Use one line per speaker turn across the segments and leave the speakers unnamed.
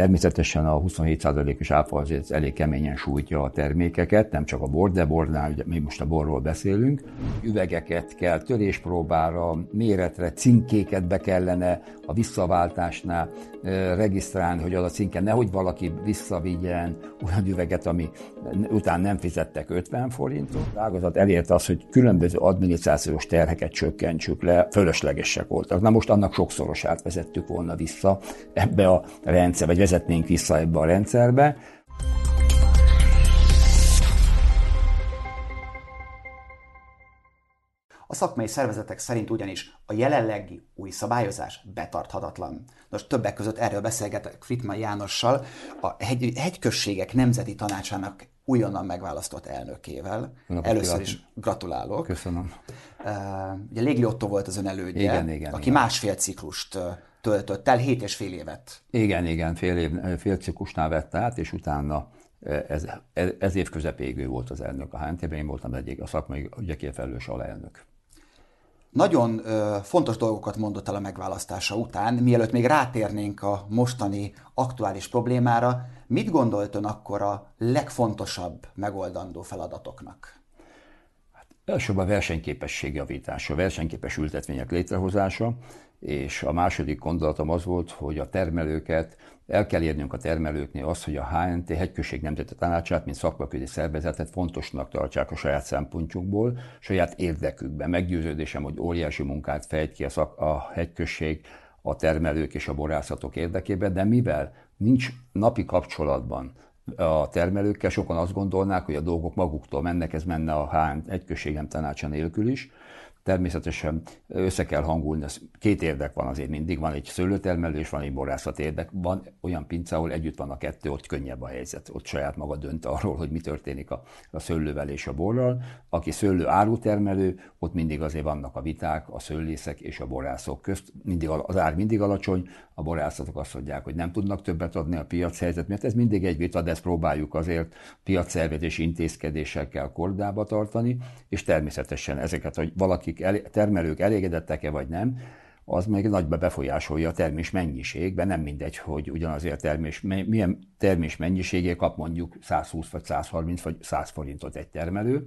Természetesen a 27%-os áfa azért elég keményen sújtja a termékeket, nem csak a bor, de bornál, mi most a borról beszélünk. Üvegeket kell töréspróbára, méretre, cinkéket be kellene a visszaváltásnál regisztrálni, hogy az a cinke nehogy valaki visszavigyen olyan üveget, ami után nem fizettek 50 forintot. A ágazat elérte azt, hogy különböző adminisztrációs terheket csökkentsük le, fölöslegesek voltak. Na most annak sokszorosát vezettük volna vissza ebbe a rendszerbe, vagy vezetnénk vissza ebbe a rendszerbe.
A szakmai szervezetek szerint ugyanis a jelenlegi új szabályozás betarthatatlan. Most többek között erről beszélgetek Fritman Jánossal, a hegy, hegyközségek nemzeti tanácsának újonnan megválasztott elnökével. Napot Először is gratulálok.
Köszönöm.
Uh, ugye Légli Otto volt az ön elődje,
igen, igen,
aki
igen.
másfél ciklust töltött el, hét és fél évet.
Igen, igen, fél, év, fél ciklusnál vett át, és utána ez, ez év közepéig ő volt az elnök a HNT-ben, én voltam egyik a szakmai ügyekért felelős alelnök.
Nagyon ö, fontos dolgokat mondott el a megválasztása után, mielőtt még rátérnénk a mostani aktuális problémára, mit gondolt ön akkor a legfontosabb megoldandó feladatoknak?
Hát, elsőbb a versenyképesség javítása, a versenyképes ültetvények létrehozása, és a második gondolatom az volt, hogy a termelőket, el kell érnünk a termelőknél azt, hogy a HNT hegyközség nemzeti tanácsát, mint szakmaközi szervezetet fontosnak tartsák a saját szempontjukból, saját érdekükben. Meggyőződésem, hogy óriási munkát fejt ki a, szak, a hegyközség a termelők és a borászatok érdekében, de mivel nincs napi kapcsolatban a termelőkkel, sokan azt gondolnák, hogy a dolgok maguktól mennek, ez menne a HN egyközségem tanácsa nélkül is, Természetesen össze kell hangulni, két érdek van azért mindig, van egy szőlőtermelő és van egy borászat érdek. Van olyan pince, ahol együtt van a kettő, ott könnyebb a helyzet, ott saját maga dönt arról, hogy mi történik a, a szőlővel és a borral. Aki szőlő árutermelő, ott mindig azért vannak a viták a szőlészek és a borászok közt. Mindig, az ár mindig alacsony, a borászatok azt mondják, hogy nem tudnak többet adni a piac helyzet, mert ez mindig egy vita, de ezt próbáljuk azért piacszervezési intézkedésekkel kordába tartani, és természetesen ezeket, hogy valakik, el, termelők elégedettek-e vagy nem, az meg nagyba befolyásolja a termés mennyiségben, nem mindegy, hogy ugyanazért termés, milyen termés mennyiségé kap mondjuk 120 vagy 130 vagy 100 forintot egy termelő.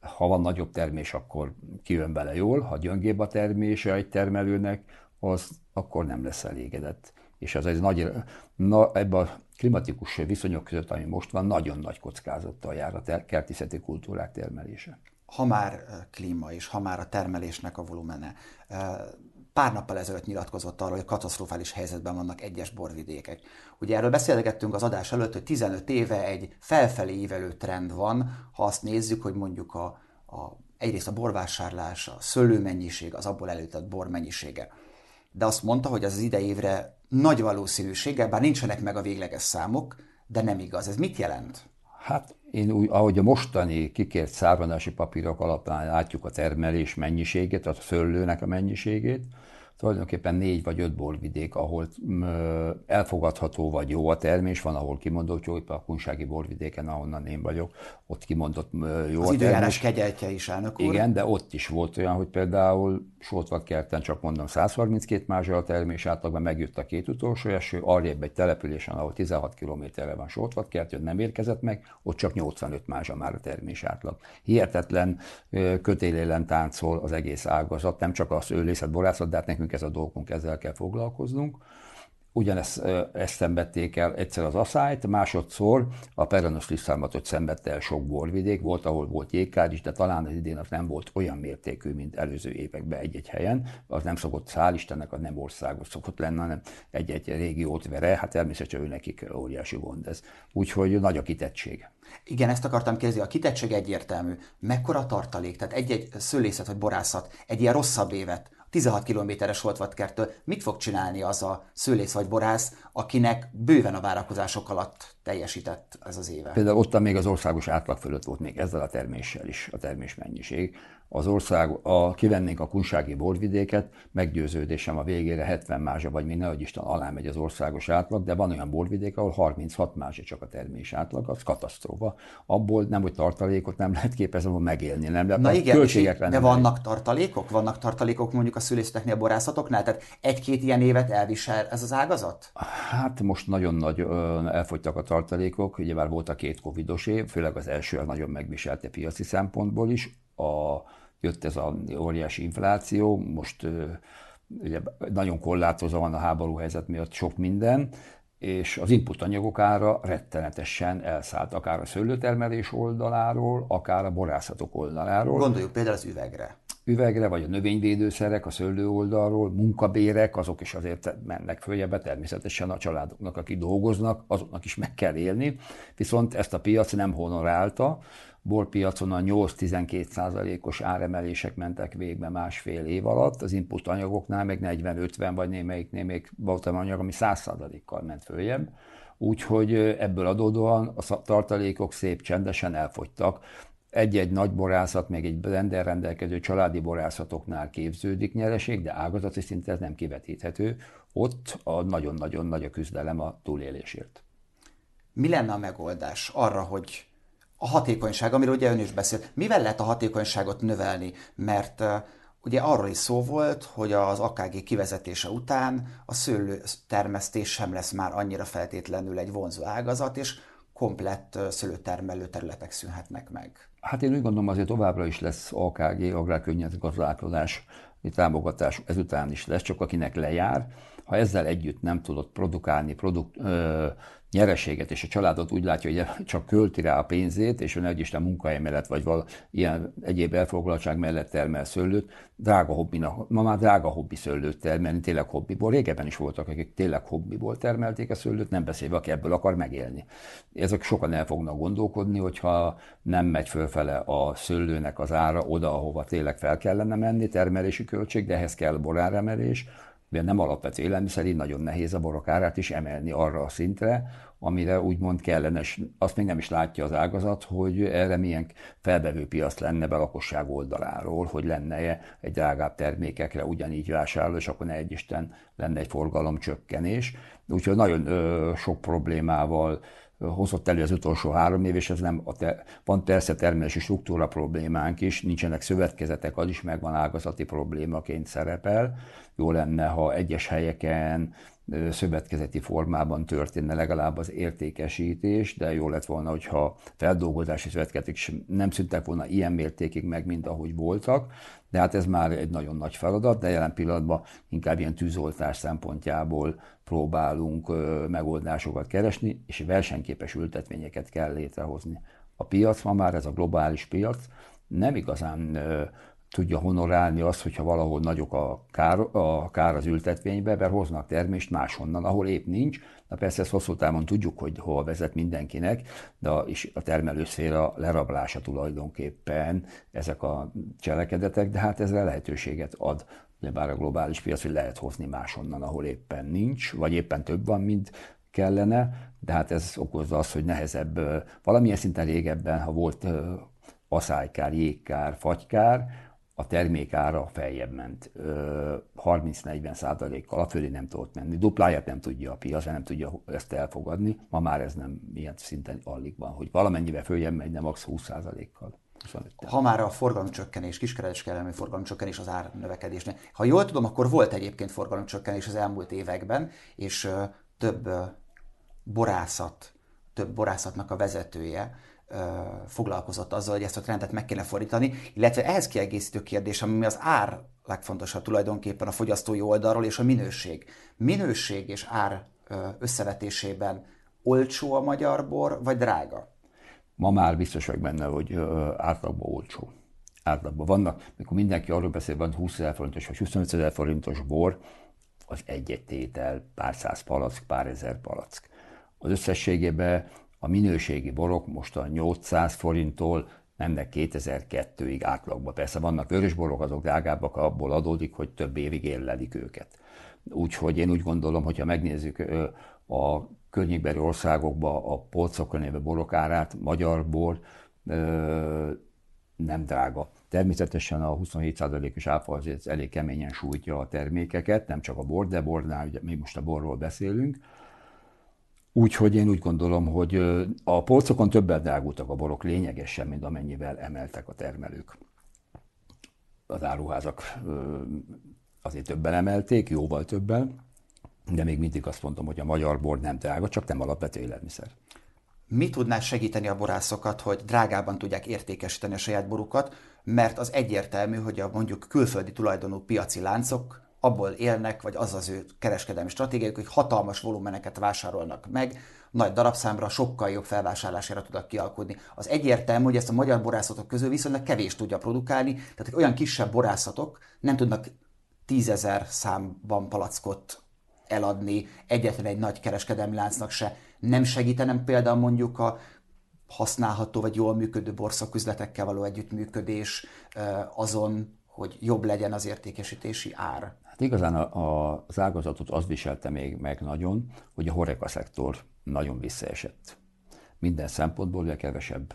Ha van nagyobb termés, akkor kijön bele jól, ha gyöngébb a termése egy termelőnek, az akkor nem lesz elégedett. És az egy nagy, na, ebben a klimatikus viszonyok között, ami most van, nagyon nagy kockázattal jár a ter- kertészeti kultúrák termelése.
Ha már klíma és ha már a termelésnek a volumene, pár nappal ezelőtt nyilatkozott arról, hogy katasztrofális helyzetben vannak egyes borvidékek. Ugye erről beszélgettünk az adás előtt, hogy 15 éve egy felfelé ívelő trend van, ha azt nézzük, hogy mondjuk a, a egyrészt a borvásárlás, a szőlőmennyiség, az abból előtett bor mennyisége de azt mondta, hogy az idei évre nagy valószínűséggel, bár nincsenek meg a végleges számok, de nem igaz. Ez mit jelent?
Hát én úgy, ahogy a mostani kikért származási papírok alapján látjuk a termelés mennyiségét, a szőlőnek a mennyiségét, tulajdonképpen négy vagy öt borvidék, ahol elfogadható vagy jó a termés, van, ahol kimondott jó, a kunsági borvidéken, ahonnan én vagyok, ott kimondott jó
Az
a
időjárás kegyeltje is, elnök úr.
Igen, de ott is volt olyan, hogy például kerten csak mondom 132 mázsa a termés, átlagban megjött a két utolsó eső, arrébb egy településen, ahol 16 kilométerre van kert, nem érkezett meg, ott csak 85 mázsa már a termés átlag. Hihetetlen kötélélen táncol az egész ágazat, nem csak az őlészet, borászat, de hát nekünk ez a dolgunk, ezzel kell foglalkoznunk. Ugyanezt ezt szenvedték el egyszer az asszályt, másodszor a Perenus lisztálmatot szenvedte el sok borvidék, volt, ahol volt jégkár is, de talán az idén az nem volt olyan mértékű, mint előző években egy-egy helyen. Az nem szokott, hál' Istennek, az nem országos szokott lenni, hanem egy-egy régiót vere, hát természetesen ő nekik óriási gond ez. Úgyhogy nagy a kitettség.
Igen, ezt akartam kérdezni. A kitettség egyértelmű. Mekkora tartalék? Tehát egy-egy szőlészet vagy borászat egy ilyen rosszabb évet 16 kilométeres Holtvatkertől mit fog csinálni az a szőlész vagy borász, akinek bőven a várakozások alatt teljesített ez az éve?
Például ott még az országos átlag fölött volt még ezzel a terméssel is a termés mennyiség. Az ország, a, kivennénk a kunsági borvidéket, meggyőződésem a végére 70 mázsa, vagy még nehogy Isten alá megy az országos átlag, de van olyan borvidék, ahol 36 mázsa csak a termés átlag, az katasztrófa. Abból nem, hogy tartalékot nem lehet képezni, megélni, nem lehet.
Na igen, költségek de vannak tartalékok? Vannak tartalékok mondjuk a szülészteknél, a borászatoknál? Tehát egy-két ilyen évet elvisel ez az ágazat?
Hát most nagyon nagy elfogytak a tartalékok, ugye már volt a két covidos év, főleg az első nagyon megviselte piaci szempontból is. A jött ez a óriási infláció, most ugye nagyon korlátozva van a háború helyzet miatt sok minden, és az input anyagok ára rettenetesen elszállt, akár a szőlőtermelés oldaláról, akár a borászatok oldaláról.
Gondoljuk például az üvegre.
Üvegre, vagy a növényvédőszerek a szőlő oldalról, munkabérek, azok is azért mennek följebb, természetesen a családoknak, akik dolgoznak, azoknak is meg kell élni, viszont ezt a piac nem honorálta, borpiacon a 8-12 százalékos áremelések mentek végbe másfél év alatt, az input anyagoknál meg 40-50, vagy némelyiknél még volt anyag, ami 100 százalékkal ment följebb. Úgyhogy ebből adódóan a tartalékok szép csendesen elfogytak. Egy-egy nagy borászat, még egy blender rendelkező családi borászatoknál képződik nyereség, de ágazati szinten ez nem kivetíthető. Ott a nagyon-nagyon nagy a küzdelem a túlélésért.
Mi lenne a megoldás arra, hogy a hatékonyság, amiről ugye ön is beszélt. Mivel lehet a hatékonyságot növelni? Mert ugye arról is szó volt, hogy az AKG kivezetése után a szőlő termesztés sem lesz már annyira feltétlenül egy vonzó ágazat, és komplett szőlőtermelő területek szűnhetnek meg.
Hát én úgy gondolom azért továbbra is lesz AKG, agrárkörnyezetgazdálkodás támogatás, ezután is lesz, csak akinek lejár. Ha ezzel együtt nem tudott produkálni, produkt, ö, nyereséget, és a családot úgy látja, hogy csak költi rá a pénzét, és ön Isten munkahely mellett, vagy val, ilyen egyéb elfoglaltság mellett termel szőlőt, drága hobbinak, ma már drága hobbi szőlőt termelni, tényleg hobbiból. Régebben is voltak, akik tényleg hobbiból termelték a szőlőt, nem beszélve, aki ebből akar megélni. Ezek sokan el fognak gondolkodni, hogyha nem megy fölfele a szőlőnek az ára oda, ahova tényleg fel kellene menni, termelési költség, de ehhez kell boráremelés, mivel nem alapvető élelmiszer, így nagyon nehéz a borok árát is emelni arra a szintre, amire úgymond kellene, és azt még nem is látja az ágazat, hogy erre milyen felbevő piac lenne be lakosság oldaláról, hogy lenne egy drágább termékekre ugyanígy vásárló, és akkor ne egy Isten lenne egy forgalomcsökkenés. Úgyhogy nagyon ö, sok problémával hozott elő az utolsó három év, és ez nem, a te, van persze termelési struktúra problémánk is, nincsenek szövetkezetek, az is megvan ágazati problémaként szerepel. Jó lenne, ha egyes helyeken szövetkezeti formában történne legalább az értékesítés, de jó lett volna, hogyha feldolgozási szövetkezetek nem szüntek volna ilyen mértékig meg, mint ahogy voltak, de hát ez már egy nagyon nagy feladat, de jelen pillanatban inkább ilyen tűzoltás szempontjából próbálunk megoldásokat keresni, és versenyképes ültetvényeket kell létrehozni. A piac ma már, ez a globális piac, nem igazán tudja honorálni azt, hogyha valahol nagyok a kár, a kár az ültetvénybe, mert hoznak termést máshonnan, ahol épp nincs. Na persze ezt hosszú távon tudjuk, hogy hol vezet mindenkinek, de a, is a termelőszféra lerablása tulajdonképpen ezek a cselekedetek, de hát ezzel lehetőséget ad bár a globális piac, hogy lehet hozni máshonnan, ahol éppen nincs, vagy éppen több van, mint kellene, de hát ez okozza azt, hogy nehezebb, valamilyen szinten régebben, ha volt aszálykár, jégkár, fagykár, a termékára feljebb ment 30-40 százalékkal, a fölé nem tudott menni. Dupláját nem tudja a piac, nem tudja ezt elfogadni. Ma már ez nem ilyen szinten alig van, hogy valamennyivel följebb megy, de max 20 százalékkal.
Ha már a forgalomcsökkenés, kiskereskedelmi forgalomcsökkenés az ár növekedésnél. Ha jól tudom, akkor volt egyébként forgalomcsökkenés az elmúlt években, és több borászat, több borászatnak a vezetője foglalkozott azzal, hogy ezt a trendet meg kéne fordítani, illetve ehhez kiegészítő kérdés, ami az ár legfontosabb tulajdonképpen a fogyasztói oldalról, és a minőség. Minőség és ár összevetésében olcsó a magyar bor, vagy drága?
Ma már biztos vagyok benne, hogy átlagban olcsó. Átlagban vannak, mikor mindenki arról beszél, van 20 ezer forintos vagy 25 ezer forintos bor, az egy-egy tétel, pár száz palack, pár ezer palack. Az összességében a minőségi borok most a 800 forinttól mennek 2002-ig átlagban. Persze vannak vörösborok, azok drágábbak, abból adódik, hogy több évig érlelik őket. Úgyhogy én úgy gondolom, hogyha megnézzük a környékbeli országokba a polcokon lévő borok árát, magyar bor nem drága. Természetesen a 27%-os áfa azért elég keményen sújtja a termékeket, nem csak a bor, de bornál, ugye mi most a borról beszélünk. Úgyhogy én úgy gondolom, hogy a polcokon többet drágultak a borok lényegesen, mint amennyivel emeltek a termelők. Az áruházak azért többen emelték, jóval többen, de még mindig azt mondom, hogy a magyar bor nem drága, csak nem alapvető élelmiszer.
Mi tudná segíteni a borászokat, hogy drágában tudják értékesíteni a saját borukat, mert az egyértelmű, hogy a mondjuk külföldi tulajdonú piaci láncok abból élnek, vagy az az ő kereskedelmi stratégiájuk, hogy hatalmas volumeneket vásárolnak meg, nagy darabszámra, sokkal jobb felvásárlására tudnak kialkodni. Az egyértelmű, hogy ezt a magyar borászatok közül viszonylag kevés tudja produkálni, tehát hogy olyan kisebb borászatok nem tudnak tízezer számban palackot eladni egyetlen egy nagy kereskedelmi láncnak se. Nem segítenem például mondjuk a használható vagy jól működő borszaküzletekkel való együttműködés azon, hogy jobb legyen az értékesítési ár?
Hát igazán a, a, az ágazatot az viselte még meg nagyon, hogy a horeka szektor nagyon visszaesett. Minden szempontból ugye kevesebb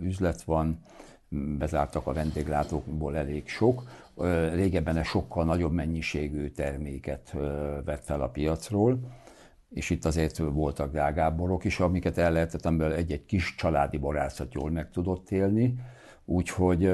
üzlet van, bezártak a vendéglátókból elég sok. Régebben egy sokkal nagyobb mennyiségű terméket vett fel a piacról, és itt azért voltak drágább borok is, amiket el lehetett, amiből egy-egy kis családi borászat jól meg tudott élni. Úgyhogy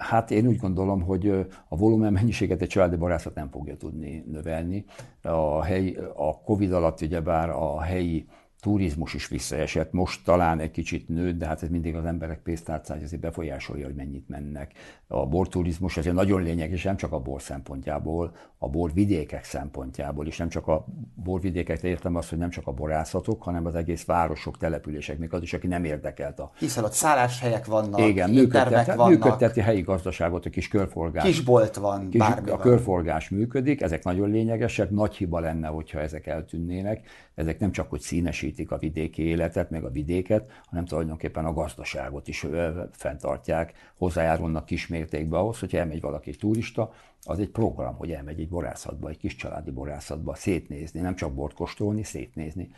Hát én úgy gondolom, hogy a volumen mennyiséget egy családi borászat nem fogja tudni növelni. A, helyi, a Covid alatt ugyebár a helyi turizmus is visszaesett, most talán egy kicsit nőtt, de hát ez mindig az emberek pénztárcája azért befolyásolja, hogy mennyit mennek. A borturizmus azért nagyon lényeges, nem csak a bor szempontjából, a borvidékek szempontjából is, nem csak a borvidékek, értem azt, hogy nem csak a borászatok, hanem az egész városok, települések, még az is, aki nem érdekelt a...
Hiszen ott szálláshelyek vannak,
Igen, működtet, vannak. működteti helyi gazdaságot, a kis körforgás.
Kisbolt van,
kis, A körforgás működik, ezek nagyon lényegesek, nagy hiba lenne, hogyha ezek eltűnnének. Ezek nem csak, hogy színesítik a vidéki életet, meg a vidéket, hanem tulajdonképpen a gazdaságot is fenntartják, hozzájárulnak kismértékben ahhoz, hogyha elmegy valaki turista, az egy program, hogy elmegy egy borászatba, egy kis családi borászatba szétnézni, nem csak bort kóstolni, szétnézni,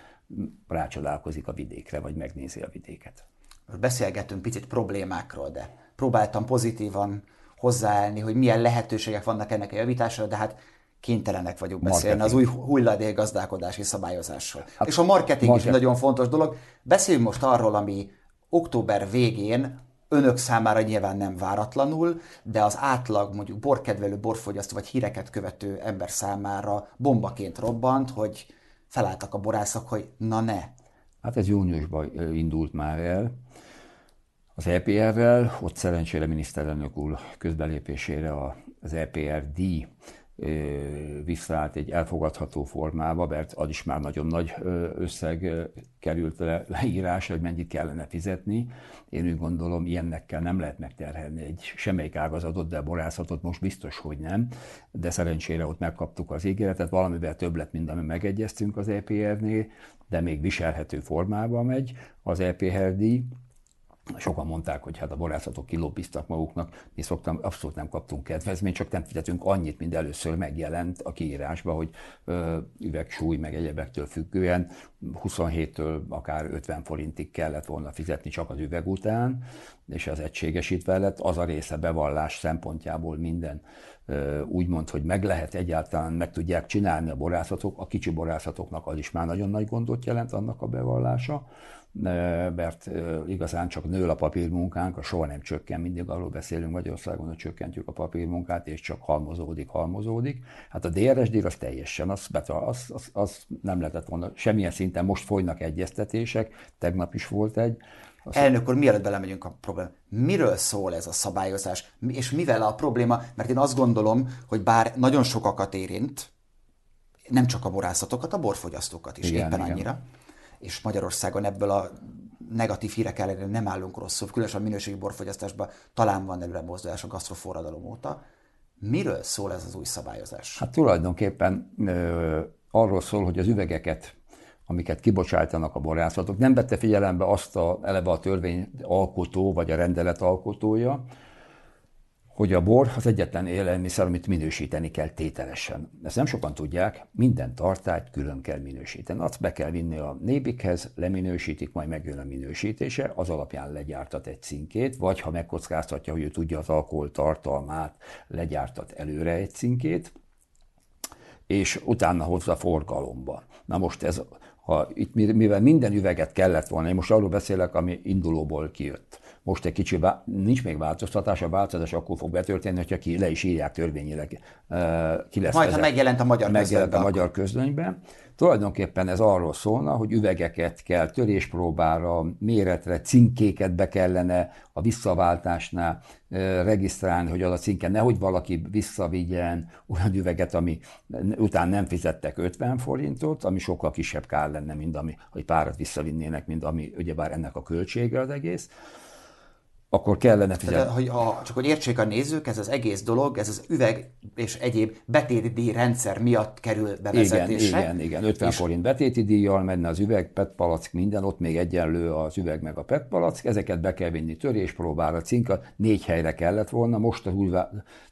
rácsodálkozik a vidékre, vagy megnézi a vidéket.
Beszélgetünk picit problémákról, de próbáltam pozitívan hozzáállni, hogy milyen lehetőségek vannak ennek a javítására, de hát kénytelenek vagyunk beszélni marketing. az új hulladék gazdálkodási szabályozásról. Hát, És a marketing, marketing is nagyon fontos dolog. Beszéljünk most arról, ami október végén önök számára nyilván nem váratlanul, de az átlag mondjuk borkedvelő, borfogyasztó vagy híreket követő ember számára bombaként robbant, hogy felálltak a borászok, hogy na ne.
Hát ez júniusban indult már el. Az EPR-rel, ott szerencsére miniszterelnök úr közbelépésére az EPR díj visszaállt egy elfogadható formába, mert az is már nagyon nagy összeg került le, leírásra, hogy mennyit kellene fizetni. Én úgy gondolom, ilyennek nem lehet megterhelni egy semmelyik ágazatot, de a borászatot most biztos, hogy nem. De szerencsére ott megkaptuk az ígéretet, valamivel több lett, mint ami megegyeztünk az EPR-nél, de még viselhető formában megy az EPR díj Sokan mondták, hogy hát a borászatok kilobbiztak maguknak, mi szoktam, abszolút nem kaptunk kedvezményt, csak nem fizetünk annyit, mint először megjelent a kiírásban, hogy ö, üvegsúly meg egyebektől függően 27-től akár 50 forintig kellett volna fizetni csak az üveg után, és az egységesítve lett. Az a része bevallás szempontjából minden úgymond, hogy meg lehet egyáltalán, meg tudják csinálni a borászatok, a kicsi borászatoknak az is már nagyon nagy gondot jelent annak a bevallása mert igazán csak nő a papírmunkánk, a soha nem csökken, mindig arról beszélünk Magyarországon, hogy csökkentjük a papírmunkát, és csak halmozódik, halmozódik. Hát a DRSD az teljesen, az, az, az, az nem lehetett volna, semmilyen szinten most folynak egyeztetések, tegnap is volt egy,
azt Elnök úr, mielőtt belemegyünk a probléma, miről szól ez a szabályozás, és mivel a probléma, mert én azt gondolom, hogy bár nagyon sokakat érint, nem csak a borászatokat, a borfogyasztókat is igen, éppen igen. annyira, és Magyarországon ebből a negatív hírek ellenére nem állunk rosszul, különösen a minőségi borfogyasztásban talán van előre mozdulás a gasztroforradalom óta. Miről szól ez az új szabályozás?
Hát tulajdonképpen ö, arról szól, hogy az üvegeket, amiket kibocsájtanak a borászatok, nem vette figyelembe azt a, eleve a törvény alkotó, vagy a rendelet alkotója, hogy a bor az egyetlen élelmiszer, amit minősíteni kell tételesen. Ezt nem sokan tudják, minden tartályt külön kell minősíteni. Azt be kell vinni a nébikhez, leminősítik, majd megjön a minősítése, az alapján legyártat egy cinkét, vagy ha megkockáztatja, hogy ő tudja az alkohol tartalmát, legyártat előre egy cinkét, és utána hozza forgalomba. Na most ez, ha itt, mivel minden üveget kellett volna, én most arról beszélek, ami indulóból kijött most egy kicsi, nincs még változtatás, a változás akkor fog betörténni, hogyha ki le is írják törvényileg.
Ki lesz Majd, ha megjelent a magyar
megjelent a magyar közlönyben. Tulajdonképpen ez arról szólna, hogy üvegeket kell töréspróbára, méretre, cinkéket be kellene a visszaváltásnál regisztrálni, hogy az a cinke nehogy valaki visszavigyen olyan üveget, ami után nem fizettek 50 forintot, ami sokkal kisebb kár lenne, mint ami, hogy párat visszavinnének, mint ami ugyebár ennek a költsége az egész akkor kellene fizetni. Tehát,
hogy ha, csak hogy értsék a nézők, ez az egész dolog, ez az üveg és egyéb betéti díj rendszer miatt kerül bevezetésre.
Igen, igen, igen. 50 és... forint betéti díjjal menne az üveg, PET palack, minden, ott még egyenlő az üveg meg a PET palack, ezeket be kell vinni töréspróbára, cinka, négy helyre kellett volna, most az új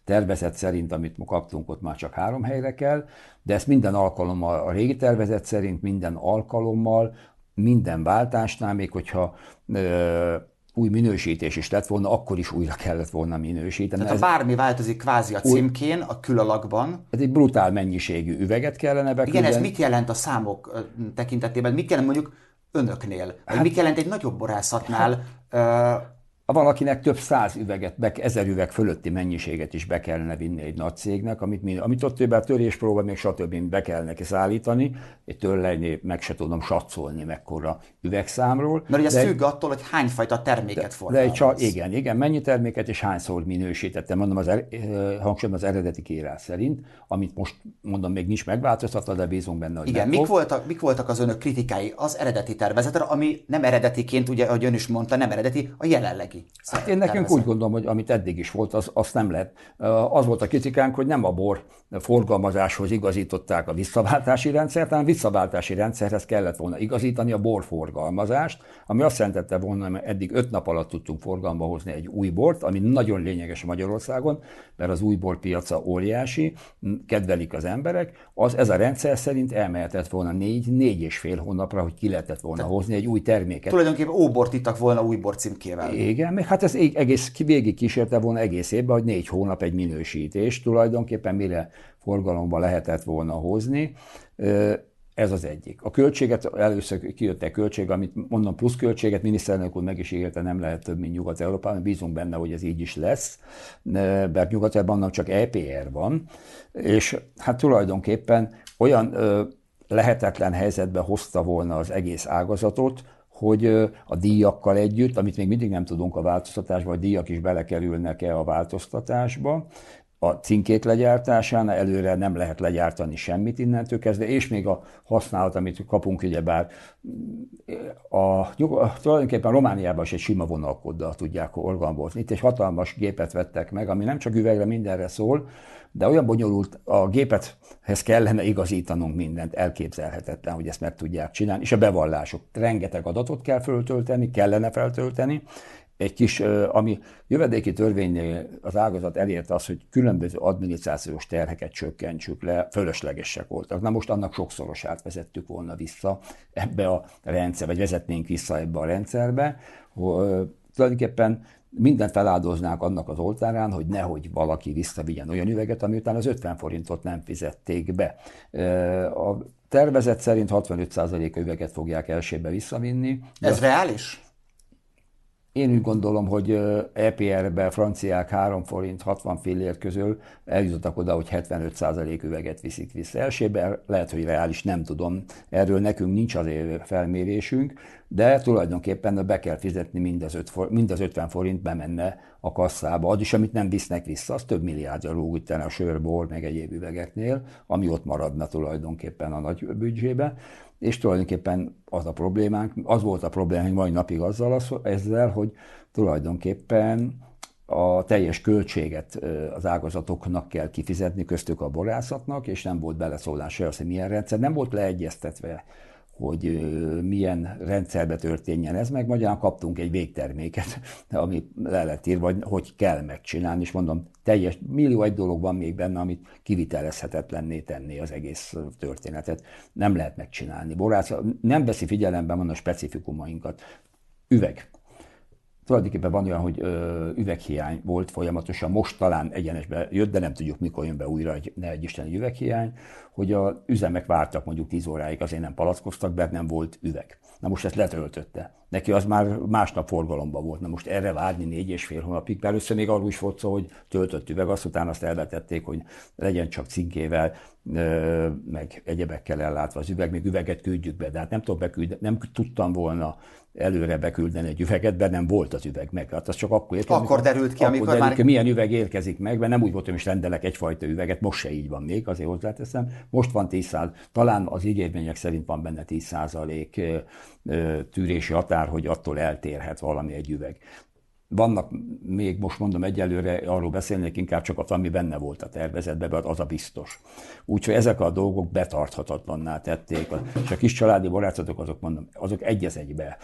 tervezet szerint, amit ma kaptunk, ott már csak három helyre kell, de ezt minden alkalommal, a régi tervezet szerint minden alkalommal, minden váltásnál, még hogyha ö, új minősítés is lett volna, akkor is újra kellett volna minősíteni.
Tehát ha bármi változik kvázi a címkén, a külalakban.
Ez egy brutál mennyiségű üveget kellene
beküldeni. Igen, ez mit jelent a számok tekintetében? Mit jelent mondjuk önöknél? Hát, mit jelent egy nagyobb borászatnál? Hát,
valakinek több száz üveget, be, ezer üveg fölötti mennyiséget is be kellene vinni egy nagy cégnek, amit, amit ott többet töréspróba, még stb. be kell neki szállítani, egy törlejné meg se tudom satszolni mekkora üvegszámról.
Mert ugye ez függ attól, hogy hányfajta terméket
forgalmaz. De egy, igen, igen, mennyi terméket és hányszor minősítettem, mondom az, er, hangsúlyom az eredeti kérás szerint, amit most mondom még nincs megváltoztatva, de bízunk benne, hogy
Igen, mik voltak, mik voltak az önök kritikái az eredeti tervezetre, ami nem eredetiként, ugye, ahogy ön is mondta, nem eredeti, a jelenlegi
Hát én nekünk úgy gondolom, hogy amit eddig is volt, az, azt nem lehet. Az volt a kritikánk, hogy nem a bor forgalmazáshoz igazították a visszaváltási rendszert, hanem a visszaváltási rendszerhez kellett volna igazítani a borforgalmazást, ami azt jelentette volna, hogy eddig öt nap alatt tudtunk forgalomba hozni egy új bort, ami nagyon lényeges Magyarországon, mert az új borpiaca óriási, kedvelik az emberek, az ez a rendszer szerint elmehetett volna négy, négy és fél hónapra, hogy ki lehetett volna Tehát hozni egy új terméket.
Tulajdonképpen óbort ittak volna új bor címkével.
Igen, még hát ez egész végig kísérte volna egész évben, hogy négy hónap egy minősítés tulajdonképpen mire forgalomba lehetett volna hozni. Ez az egyik. A költséget, először kijött egy költség, amit mondom pluszköltséget, miniszterelnök úr meg is ígérte, nem lehet több, mint Nyugat-Európában, bízunk benne, hogy ez így is lesz, mert Nyugat-Európában csak EPR van, és hát tulajdonképpen olyan lehetetlen helyzetbe hozta volna az egész ágazatot, hogy a díjakkal együtt, amit még mindig nem tudunk a változtatásba, a díjak is belekerülnek-e a változtatásba, a cinkét legyártásánál előre nem lehet legyártani semmit innentől kezdve, és még a használat, amit kapunk, ugyebár a, tulajdonképpen Romániában is egy sima vonalkoddal tudják organbozni. Itt egy hatalmas gépet vettek meg, ami nem csak üvegre, mindenre szól, de olyan bonyolult, a gépethez kellene igazítanunk mindent, elképzelhetetlen, hogy ezt meg tudják csinálni, és a bevallások. Rengeteg adatot kell föltölteni, kellene feltölteni, egy kis, ami jövedéki törvénynél az ágazat elérte az, hogy különböző adminisztrációs terheket csökkentsük le, fölöslegesek voltak. Na most annak sokszorosát vezettük volna vissza ebbe a rendszer, vagy vezetnénk vissza ebbe a rendszerbe. Tulajdonképpen mindent feláldoznánk annak az oltárán, hogy nehogy valaki visszavigyen olyan üveget, ami után az 50 forintot nem fizették be. A tervezet szerint 65% üveget fogják elsőbe visszavinni.
Ez de... reális?
Én úgy gondolom, hogy EPR-be franciák 3 forint 60 fillér közül eljutottak oda, hogy 75% üveget viszik vissza. Elsőben lehet, hogy reális, nem tudom. Erről nekünk nincs azért felmérésünk, de tulajdonképpen be kell fizetni mind az, 5 mind az 50 forint bemenne a kasszába. Az is, amit nem visznek vissza, az több milliárdra rúg a sörbor, meg egyéb üvegeknél, ami ott maradna tulajdonképpen a nagy büdzsébe és tulajdonképpen az a problémánk, az volt a problémánk mai napig azzal, az, ezzel, hogy tulajdonképpen a teljes költséget az ágazatoknak kell kifizetni, köztük a borászatnak, és nem volt beleszólás se az, hogy milyen rendszer, nem volt leegyeztetve, hogy milyen rendszerbe történjen ez, meg magyarán kaptunk egy végterméket, ami le lett írva, hogy hogy kell megcsinálni, és mondom, teljes, millió egy dolog van még benne, amit kivitelezhetetlenné tenni az egész történetet. Nem lehet megcsinálni. Borász nem veszi figyelembe van a specifikumainkat. Üveg tulajdonképpen van olyan, hogy ö, üveghiány volt folyamatosan, most talán egyenesbe jött, de nem tudjuk, mikor jön be újra egy, ne egy isteni üveghiány, hogy a üzemek vártak mondjuk 10 óráig, azért nem palackoztak, mert nem volt üveg. Na most ezt letöltötte. Neki az már másnap forgalomban volt. Na most erre várni négy és fél hónapig. Mert először még arról is volt szó, hogy töltött üveg, azt utána azt elvetették, hogy legyen csak cinkével, meg egyebekkel ellátva az üveg, még üveget küldjük be. De hát nem, tudom beküld, nem tudtam volna előre beküldeni egy üveget, mert nem volt az üveg meg. Hát az csak akkor
érkezik. Akkor derült ki, amikor derült, már...
Ki, milyen üveg érkezik meg, mert nem úgy volt, hogy most rendelek egyfajta üveget, most se így van még, azért hozzáteszem. Most van 10 talán az ígérmények szerint van benne 10 százalék tűrési határ, hogy attól eltérhet valami egy üveg. Vannak még, most mondom egyelőre, arról beszélnék inkább csak az, ami benne volt a tervezetben, mert az a biztos. Úgyhogy ezek a dolgok betarthatatlanná tették. És a kis családi barátok, azok mondom, azok egy egybe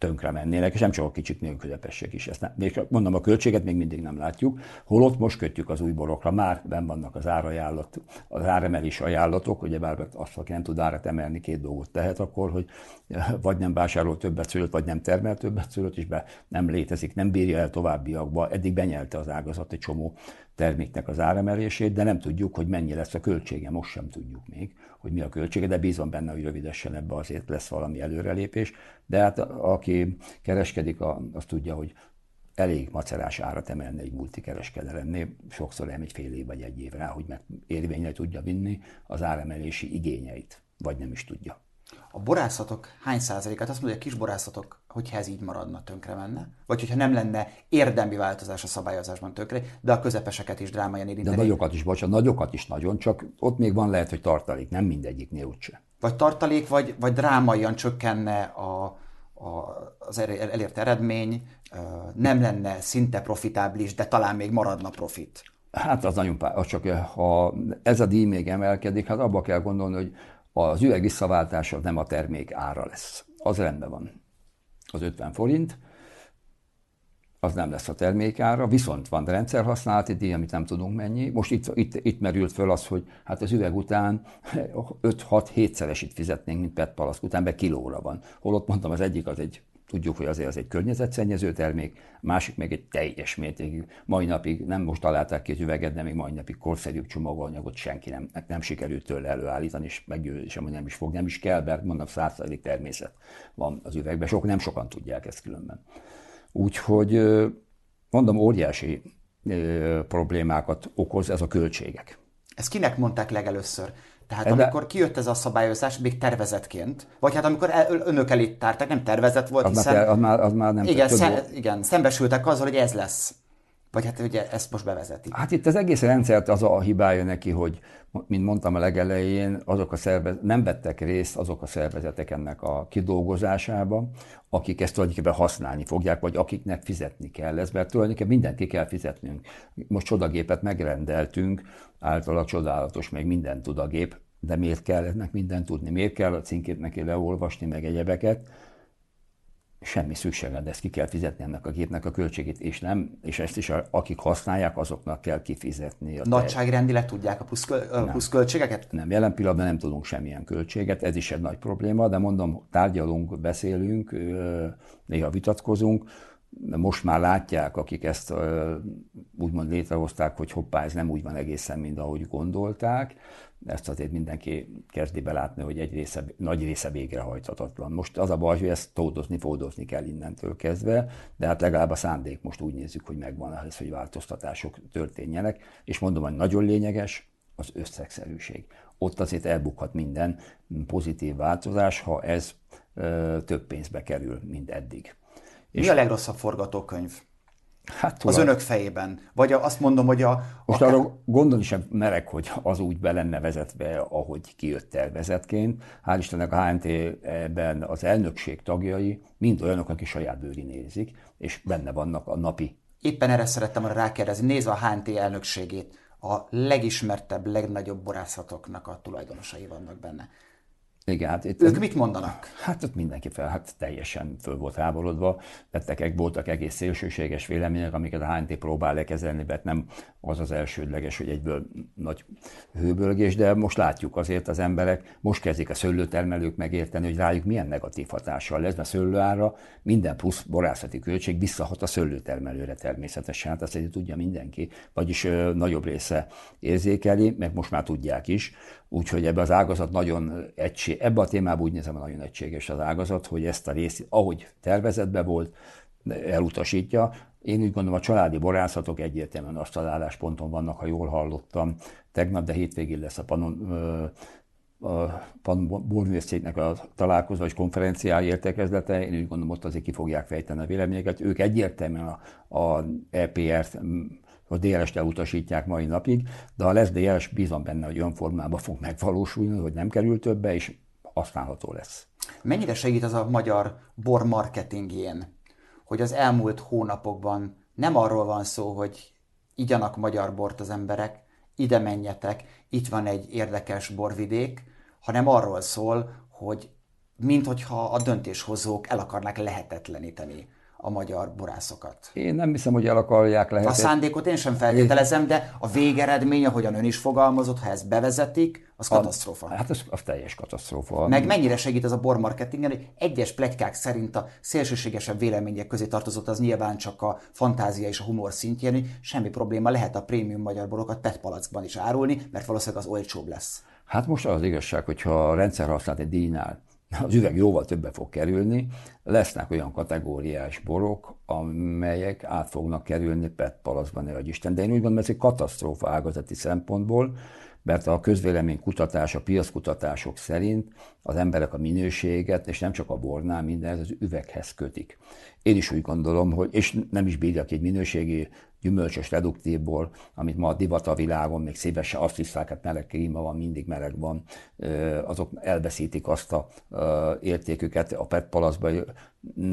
tönkre mennének, és nem csak a kicsik, közepesség is. Ezt nem, még mondom, a költséget még mindig nem látjuk, holott most kötjük az új borokra, már ben vannak az árajánlat, az áremelés ajánlatok, ugye bár azt, aki nem tud árat emelni, két dolgot tehet akkor, hogy vagy nem vásárol többet szőlőt, vagy nem termel többet szőlőt, és be nem létezik, nem bírja el továbbiakba. Eddig benyelte az ágazat egy csomó terméknek az áremelését, de nem tudjuk, hogy mennyi lesz a költsége, most sem tudjuk még hogy mi a költsége, de bízom benne, hogy rövidesen ebbe azért lesz valami előrelépés. De hát aki kereskedik, az tudja, hogy elég macerás árat emelni egy multikereskedelemnél, sokszor elmegy fél év vagy egy év rá, hogy meg érvényre tudja vinni az áremelési igényeit, vagy nem is tudja.
A borászatok hány százalékát, azt mondja, hogy a kis borászatok, hogyha ez így maradna, tönkre menne? Vagy hogyha nem lenne érdemi változás a szabályozásban tönkre, de a közepeseket is drámaian érinteni?
De nagyokat is, bocsánat, nagyokat is nagyon, csak ott még van lehet, hogy tartalék, nem mindegyiknél úgyse.
Vagy tartalék, vagy, vagy drámaian csökkenne a, a, az elért eredmény, nem lenne szinte profitábilis, de talán még maradna profit.
Hát az nagyon pár, csak ha ez a díj még emelkedik, hát abba kell gondolni, hogy az üveg visszaváltása nem a termék ára lesz. Az rendben van. Az 50 forint, az nem lesz a termékára, viszont van rendszerhasználati díj, amit nem tudunk mennyi. Most itt, itt, itt merült föl az, hogy hát az üveg után 5-6-7 itt fizetnénk, mint PET palack után, be kilóra van. Holott mondtam, az egyik az egy Tudjuk, hogy azért az egy környezetszennyező termék, másik meg egy teljes mértékű. Mai napig nem most találták ki az üveget, de még mai napig korszerűbb csomagolnyagot senki nem, nem sikerült tőle előállítani, és meggyőzésem, hogy nem is fog, nem is kell, mert mondom, százszerzik természet van az üvegben. Sok, nem sokan tudják ezt különben. Úgyhogy mondom, óriási problémákat okoz ez a költségek.
Ezt kinek mondták legelőször? Tehát de... amikor kijött ez a szabályozás, még tervezetként, vagy hát amikor el, önök elé tárták, nem tervezet volt,
az hiszen... Már, az, már, az már nem
igen, szem, igen, szembesültek azzal, hogy ez lesz. Vagy hát ugye ezt most bevezeti.
Hát itt az egész rendszert az a hibája neki, hogy, mint mondtam a legelején, azok a szervez... nem vettek részt azok a szervezetek ennek a kidolgozásába, akik ezt tulajdonképpen használni fogják, vagy akiknek fizetni kell ez, mert tulajdonképpen mindent ki kell fizetnünk. Most csodagépet megrendeltünk, általában csodálatos, meg minden tud a gép, de miért kell ennek mindent tudni? Miért kell a cinkét neki leolvasni, meg egyebeket? Semmi szüksége, de ezt ki kell fizetni ennek a gépnek a költségét, és nem, és ezt is a, akik használják, azoknak kell kifizetni.
A Nagyságrendileg tudják a pluszköltségeket?
Nem, nem, jelen pillanatban nem tudunk semmilyen költséget, ez is egy nagy probléma, de mondom, tárgyalunk, beszélünk, néha vitatkozunk, most már látják, akik ezt úgymond létrehozták, hogy hoppá, ez nem úgy van egészen, mint ahogy gondolták, ezt azért mindenki kezdi belátni, hogy egy része, nagy része végrehajthatatlan. Most az a baj, hogy ezt tódozni, fódozni kell innentől kezdve, de hát legalább a szándék most úgy nézzük, hogy megvan ahhoz, hogy változtatások történjenek, és mondom, hogy nagyon lényeges az összegszerűség. Ott azért elbukhat minden pozitív változás, ha ez ö, több pénzbe kerül, mint eddig.
Mi és a legrosszabb forgatókönyv? Hát, az önök fejében? Vagy azt mondom, hogy a...
Most akár... arra gondolni sem merek, hogy az úgy be lenne vezetve, ahogy kijött tervezetként. Hál' Istennek a HNT-ben az elnökség tagjai mind olyanok, akik saját bőri nézik, és benne vannak a napi.
Éppen erre szerettem arra rákérdezni, nézve a HNT elnökségét, a legismertebb, legnagyobb borászatoknak a tulajdonosai vannak benne. Igen, hát itt ők mit mondanak?
Hát ott mindenki fel, hát teljesen föl volt háborodva. Lettek, voltak egész szélsőséges vélemények, amiket a HNT próbál lekezelni, mert nem az az elsődleges, hogy egyből nagy hőbölgés, de most látjuk azért az emberek, most kezdik a szőlőtermelők megérteni, hogy rájuk milyen negatív hatással lesz, a szőlőára minden plusz borászati költség visszahat a szőlőtermelőre természetesen, hát azt egy tudja mindenki, vagyis ö, nagyobb része érzékeli, meg most már tudják is, úgyhogy ebbe az ágazat nagyon egység, ebbe a témában úgy nézem, nagyon egységes az ágazat, hogy ezt a részt, ahogy tervezetbe volt, elutasítja. Én úgy gondolom, a családi borászatok egyértelműen azt az állásponton vannak, ha jól hallottam. Tegnap, de hétvégén lesz a Panon, a Panon a találkozó és konferenciája értekezlete. Én úgy gondolom, ott azért ki fogják fejteni a véleményeket. Ők egyértelműen a, a EPR-t a DRS-t elutasítják mai napig, de ha lesz DRS, bízom benne, hogy olyan formában fog megvalósulni, hogy nem kerül többe, és használható lesz.
Mennyire segít az a magyar bor marketingjén, hogy az elmúlt hónapokban nem arról van szó, hogy igyanak magyar bort az emberek, ide menjetek, itt van egy érdekes borvidék, hanem arról szól, hogy minthogyha a döntéshozók el akarnák lehetetleníteni a magyar borászokat.
Én nem hiszem, hogy el akarják lehet.
A szándékot én sem feltételezem, de a végeredmény, ahogyan ön is fogalmazott, ha ezt bevezetik, az katasztrófa.
Hát az, az teljes katasztrófa.
Meg mennyire segít ez a bormarketingen, hogy egyes plegykák szerint a szélsőségesebb vélemények közé tartozott, az nyilván csak a fantázia és a humor szintjén, hogy semmi probléma lehet a prémium magyar borokat PET palackban is árulni, mert valószínűleg az olcsóbb lesz.
Hát most az igazság, hogyha a rendszer használt egy díjnál az üveg jóval többe fog kerülni, lesznek olyan kategóriás borok, amelyek át fognak kerülni PET palaszban, ne Isten. De én úgy gondolom, ez egy katasztrófa ágazati szempontból, mert a közvélemény kutatás, a piackutatások szerint az emberek a minőséget, és nem csak a bornál, minden az üveghez kötik. Én is úgy gondolom, hogy, és nem is bírjak egy minőségi gyümölcsös reduktív bor, amit ma a divat a világon, még szívesen azt hiszák, hát meleg klíma van, mindig meleg van, azok elveszítik azt a értéküket a PET.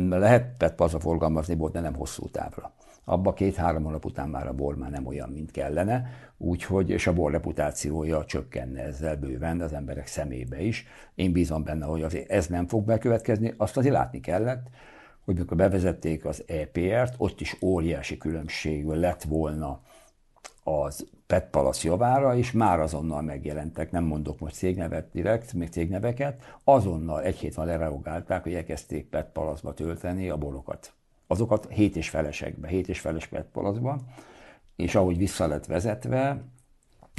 Lehet PET palaszba forgalmazni bort, de nem hosszú távra. Abba két-három hónap után már a bor már nem olyan, mint kellene, úgyhogy, és a bor reputációja csökkenne ezzel bőven az emberek szemébe is. Én bízom benne, hogy ez nem fog bekövetkezni, azt azért látni kellett, hogy mikor bevezették az EPR-t, ott is óriási különbség lett volna az PET Palace javára, és már azonnal megjelentek, nem mondok most cégnevet direkt, még cégneveket, azonnal egy hét van lereagálták, hogy elkezdték PET Palace-ba tölteni a borokat. Azokat hét és felesekbe, hét és feles PET Palace-ba, és ahogy vissza lett vezetve,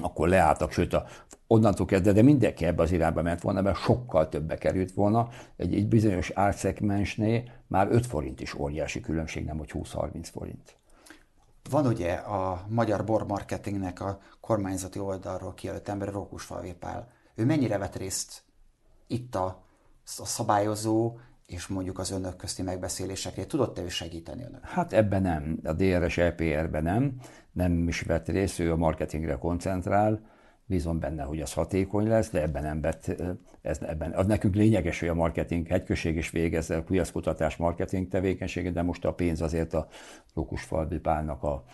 akkor leálltak, sőt, a, onnantól kezdve, de mindenki ebbe az irányba ment volna, mert sokkal többe került volna. Egy, egy bizonyos árszegmensnél már 5 forint is óriási különbség, nem hogy 20-30 forint.
Van ugye a magyar bormarketingnek a kormányzati oldalról kijelölt ember, Rókus Falvépál. Ő mennyire vett részt itt a, a szabályozó és mondjuk az önök közti megbeszélésekre. Tudott-e ő segíteni önök?
Hát ebben nem, a DRS EPR-ben nem, nem is vett részt, ő a marketingre koncentrál, bízom benne, hogy az hatékony lesz, de ebben nem vett, ez, ebben, az nekünk lényeges, hogy a marketing hegyközség is végezze a piackutatás marketing tevékenységet, de most a pénz azért a Falvi Pálnak a,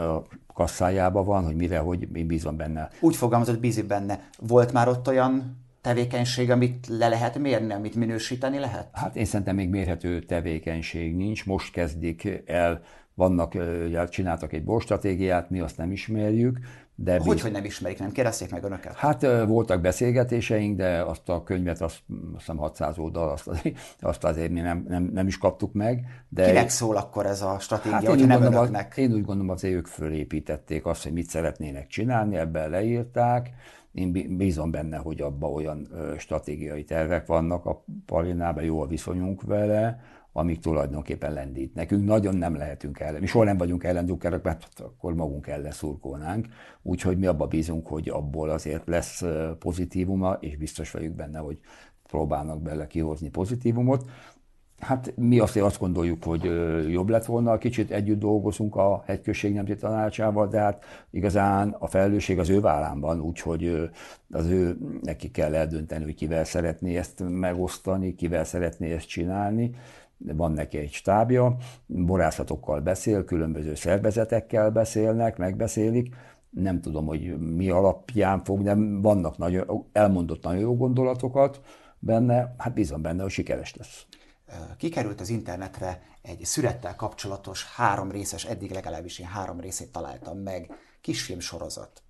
a kasszájába van, hogy mire, hogy én bízom benne.
Úgy fogalmazott, bízik benne. Volt már ott olyan tevékenység, amit le lehet mérni, amit minősíteni lehet?
Hát én szerintem még mérhető tevékenység nincs. Most kezdik el, vannak, csináltak egy borstratégiát, mi azt nem ismerjük.
De hogy, biz... hogy nem ismerik, nem kérdezték meg önöket?
Hát voltak beszélgetéseink, de azt a könyvet, azt, azt hiszem 600 oldal, azt, azért, azt azért mi nem, nem, nem is kaptuk meg.
De Kinek szól akkor ez a stratégia, hát én, nem gondolom,
önöknek? én úgy gondolom, az ők fölépítették azt, hogy mit szeretnének csinálni, ebben leírták, én bízom benne, hogy abban olyan stratégiai tervek vannak a Palinában, jó a viszonyunk vele, amik tulajdonképpen lendít. Nekünk nagyon nem lehetünk ellen. Mi soha nem vagyunk ellendukkerek, mert akkor magunk ellen szurkolnánk. Úgyhogy mi abba bízunk, hogy abból azért lesz pozitívuma, és biztos vagyunk benne, hogy próbálnak bele kihozni pozitívumot. Hát mi azt, azt gondoljuk, hogy jobb lett volna, kicsit együtt dolgozunk a hegyközség nemzeti tanácsával, de hát igazán a felelősség az ő vállán van, úgyhogy az ő, neki kell eldönteni, hogy kivel szeretné ezt megosztani, kivel szeretné ezt csinálni. Van neki egy stábja, borászatokkal beszél, különböző szervezetekkel beszélnek, megbeszélik, Nem tudom, hogy mi alapján fog, de vannak nagyon, elmondott nagyon jó gondolatokat benne, hát bízom benne, hogy sikeres lesz.
Kikerült az internetre egy szürettel kapcsolatos három részes, eddig legalábbis én három részét találtam meg, kisfilm sorozat.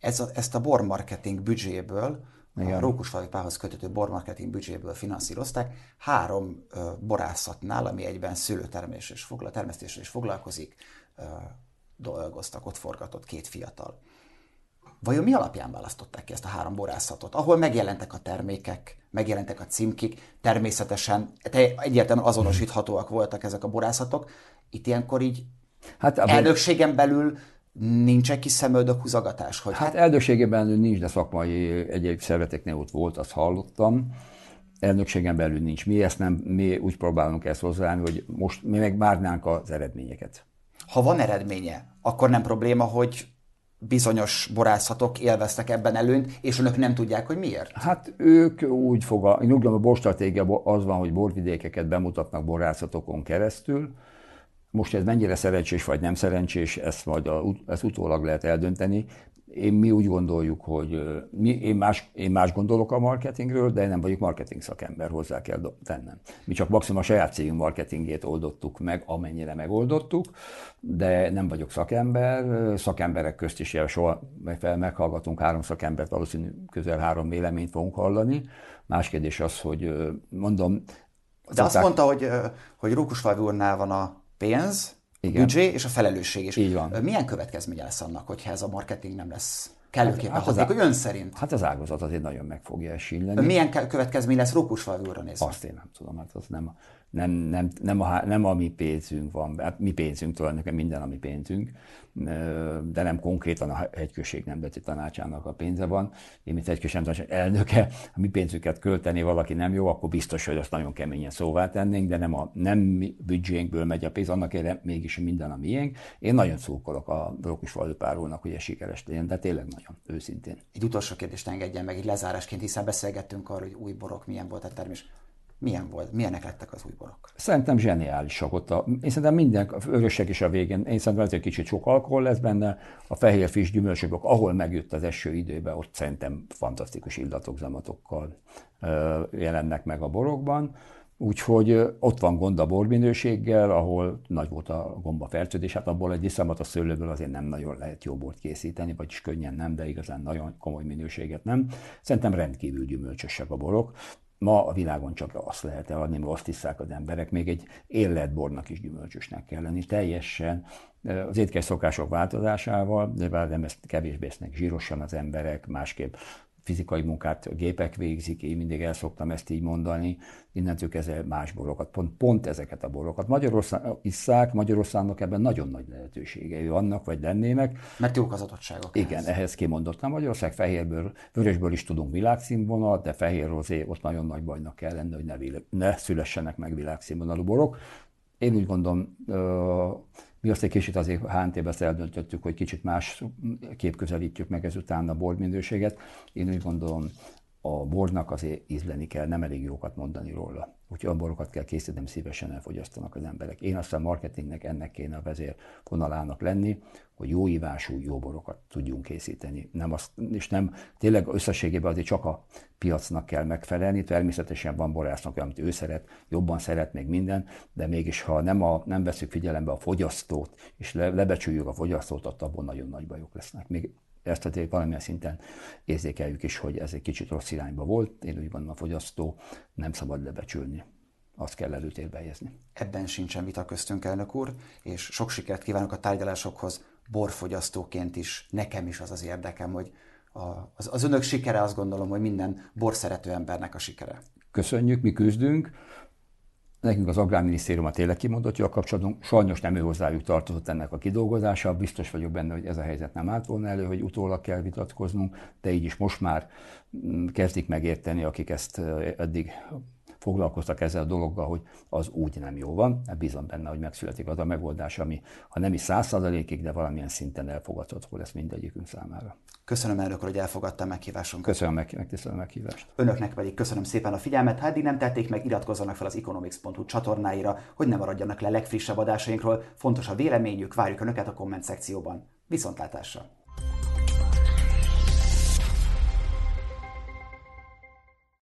Ez a, ezt a bor marketing büdzséből igen. a Rókusfalvi Pához köthető bormarketing büdzséből finanszírozták. Három uh, borászatnál, ami egyben szőlőtermésre és foglal, termesztésre is foglalkozik, uh, dolgoztak, ott forgatott két fiatal. Vajon mi alapján választották ki ezt a három borászatot? Ahol megjelentek a termékek, megjelentek a címkik, természetesen egyértelműen azonosíthatóak voltak ezek a borászatok. Itt ilyenkor így hát, elnökségen belül Nincs egy kis szemöldök húzogatás?
Hogy hát, hát elnökségében nincs, de szakmai egyéb szerveteknél ott volt, azt hallottam. Elnökségen belül nincs. Mi ezt nem, mi úgy próbálunk ezt hozzáállni, hogy most mi meg várnánk az eredményeket.
Ha van eredménye, akkor nem probléma, hogy bizonyos borászatok élveztek ebben előnyt, és önök nem tudják, hogy miért?
Hát ők úgy fog, a, úgy gondolom, a borstratégia az van, hogy borvidékeket bemutatnak borászatokon keresztül, most ez mennyire szerencsés vagy nem szerencsés, ezt majd a, ezt utólag lehet eldönteni. Én mi úgy gondoljuk, hogy mi, én, más, én más gondolok a marketingről, de nem vagyok marketing szakember, hozzá kell tennem. Mi csak maximum a saját cégünk marketingét oldottuk meg, amennyire megoldottuk, de nem vagyok szakember. Szakemberek közt is ilyen soha fel meghallgatunk három szakembert, valószínű közel három véleményt fogunk hallani. Más kérdés az, hogy mondom...
De azt mondta, hogy, hogy Rókusfalvi úrnál van a pénz, Igen. büdzsé és a felelősség is.
Így van.
Milyen következménye lesz annak, hogyha ez a marketing nem lesz kellőképpen hát, hogy ön szerint?
Hát az ágazat azért nagyon meg fogja esilleni.
Milyen következmény lesz Rókusfalvi úrra nézve?
Azt én nem tudom, hát az nem, nem, nem, nem, a, nem a mi pénzünk van, hát mi pénzünk tulajdonképpen minden a mi pénzünk, de nem konkrétan a hegyközség nemzeti tanácsának a pénze van. Én, mint hegyközség tanács elnöke, a mi pénzüket költeni valaki nem jó, akkor biztos, hogy azt nagyon keményen szóvá tennénk, de nem a nem büdzsénkből megy a pénz, annak ére mégis minden a miénk. Én nagyon szurkolok a Rókusfalvi párulnak, hogy ez sikeres legyen, de tényleg nagyon őszintén.
Egy utolsó kérdést engedjen meg, egy lezárásként, hiszen beszélgettünk arról, hogy új borok milyen volt a termés milyen volt? Milyenek lettek az új borok?
Szerintem zseniálisak ott. A, én szerintem minden, a vörösek is a végén, én szerintem egy kicsit sok alkohol lesz benne, a fehér fish gyümölcsök, ahol megjött az eső időben, ott szerintem fantasztikus illatok, zamatokkal jelennek meg a borokban. Úgyhogy ott van gond a borminőséggel, ahol nagy volt a gomba fertőzés, hát abból egy iszamot a szőlőből azért nem nagyon lehet jó bort készíteni, vagyis könnyen nem, de igazán nagyon komoly minőséget nem. Szerintem rendkívül gyümölcsösek a borok. Ma a világon csak azt lehet eladni, mert azt hiszák az emberek, még egy életbornak is gyümölcsösnek kell lenni. Teljesen az étkes szokások változásával, de bár nem ezt kevésbé esznek zsírosan az emberek, másképp fizikai munkát a gépek végzik, én mindig el szoktam ezt így mondani, innentől kezdve más borokat, pont, pont ezeket a borokat. Magyarország isszák, Magyarországnak ebben nagyon nagy lehetőségei vannak, vagy lennének.
Mert jók az adottságok.
Igen, ehhez, ehhez kimondottam. Magyarország fehérből, vörösből is tudunk világszínvonal, de fehér rozé ott nagyon nagy bajnak kell lenni, hogy ne, ne szülessenek meg világszínvonalú borok. Én úgy gondolom, mi azt egy kicsit azért HNT-be ezt eldöntöttük, hogy kicsit más kép közelítjük meg ezután a bordminőséget. Én úgy gondolom, a bornak azért ízleni kell, nem elég jókat mondani róla. Úgyhogy olyan borokat kell készíteni, szívesen elfogyasztanak az emberek. Én azt a marketingnek ennek kéne a vezér vonalának lenni, hogy jó ívású, jó borokat tudjunk készíteni. Nem azt, és nem, tényleg összességében azért csak a piacnak kell megfelelni, természetesen van borásznak, amit ő szeret, jobban szeret még minden, de mégis ha nem, a, nem veszük figyelembe a fogyasztót, és le, lebecsüljük a fogyasztót, ott abban nagyon nagy bajok lesznek. Még ezt azért valamilyen szinten érzékeljük is, hogy ez egy kicsit rossz irányba volt. Én úgy van a fogyasztó, nem szabad lebecsülni. Azt kell előtérbe helyezni.
Ebben sincsen vita köztünk, elnök úr, és sok sikert kívánok a tárgyalásokhoz. Borfogyasztóként is, nekem is az az érdekem, hogy a, az, az önök sikere azt gondolom, hogy minden borszerető embernek a sikere.
Köszönjük, mi küzdünk. Nekünk az Agrárminisztérium a tényleg kimondott a kapcsolatban, sajnos nem ő hozzájuk tartozott ennek a kidolgozása, biztos vagyok benne, hogy ez a helyzet nem állt volna elő, hogy utólag kell vitatkoznunk, de így is most már mm, kezdik megérteni, akik ezt eddig foglalkoztak ezzel a dologgal, hogy az úgy nem jó van. Hát bízom benne, hogy megszületik az a megoldás, ami ha nem is százszázalékig, de valamilyen szinten elfogadható lesz mindegyikünk számára.
Köszönöm elnök hogy elfogadta a meghívásunkat.
Köszönöm meg, megtisztelő meghívást.
Önöknek pedig köszönöm szépen a figyelmet. Ha eddig nem tették meg, iratkozzanak fel az economics.hu csatornáira, hogy ne maradjanak le legfrissebb adásainkról. Fontos a véleményük, várjuk Önöket a komment szekcióban. Viszontlátásra!